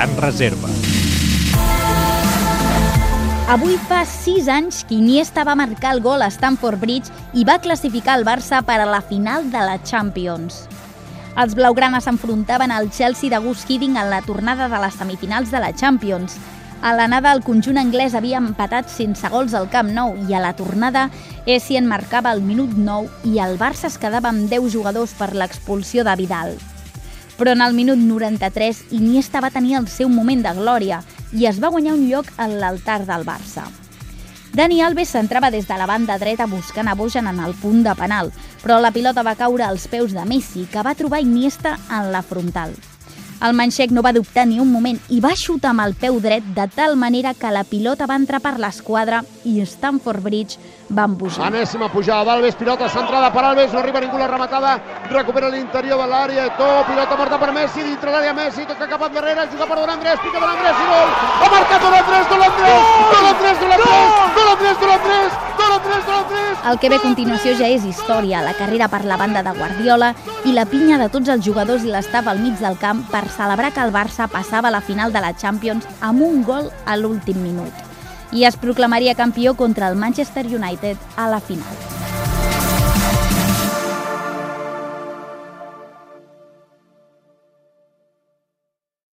gran reserva. Avui fa 6 anys que Iniesta va marcar el gol a Stamford Bridge i va classificar el Barça per a la final de la Champions. Els blaugranes s'enfrontaven al Chelsea de Gus Hiddink en la tornada de les semifinals de la Champions. A l'anada el conjunt anglès havia empatat sense gols al Camp Nou i a la tornada Essien marcava el minut 9 i el Barça es quedava amb 10 jugadors per l'expulsió de Vidal. Però en el minut 93 Iniesta va tenir el seu moment de glòria i es va guanyar un lloc en l'altar del Barça. Dani Alves s'entrava des de la banda dreta buscant a Bojan en el punt de penal, però la pilota va caure als peus de Messi, que va trobar Iniesta en la frontal. El manxec no va dubtar ni un moment i va xutar amb el peu dret de tal manera que la pilota va entrar per l'esquadra i Stamford Bridge va embojar. Enèsima pujada d'Alves, pilota centrada per Alves, no arriba ningú la rematada, recupera l'interior de l'àrea, to, pilota morta per Messi, dintre l'àrea Messi, toca cap endarrere, juga per Don Andrés, pica Don Andrés i gol! Ha marcat Don Andrés, Don Andrés, Don Andrés, Don Andrés, Don Andrés, Don Andrés, Don Andrés, Don Andrés! El que ve a continuació ja és història, la carrera per la banda de Guardiola i la pinya de tots els jugadors i l'estaf al mig del camp per celebrar que el Barça passava a la final de la Champions amb un gol a l'últim minut i es proclamaria campió contra el Manchester United a la final.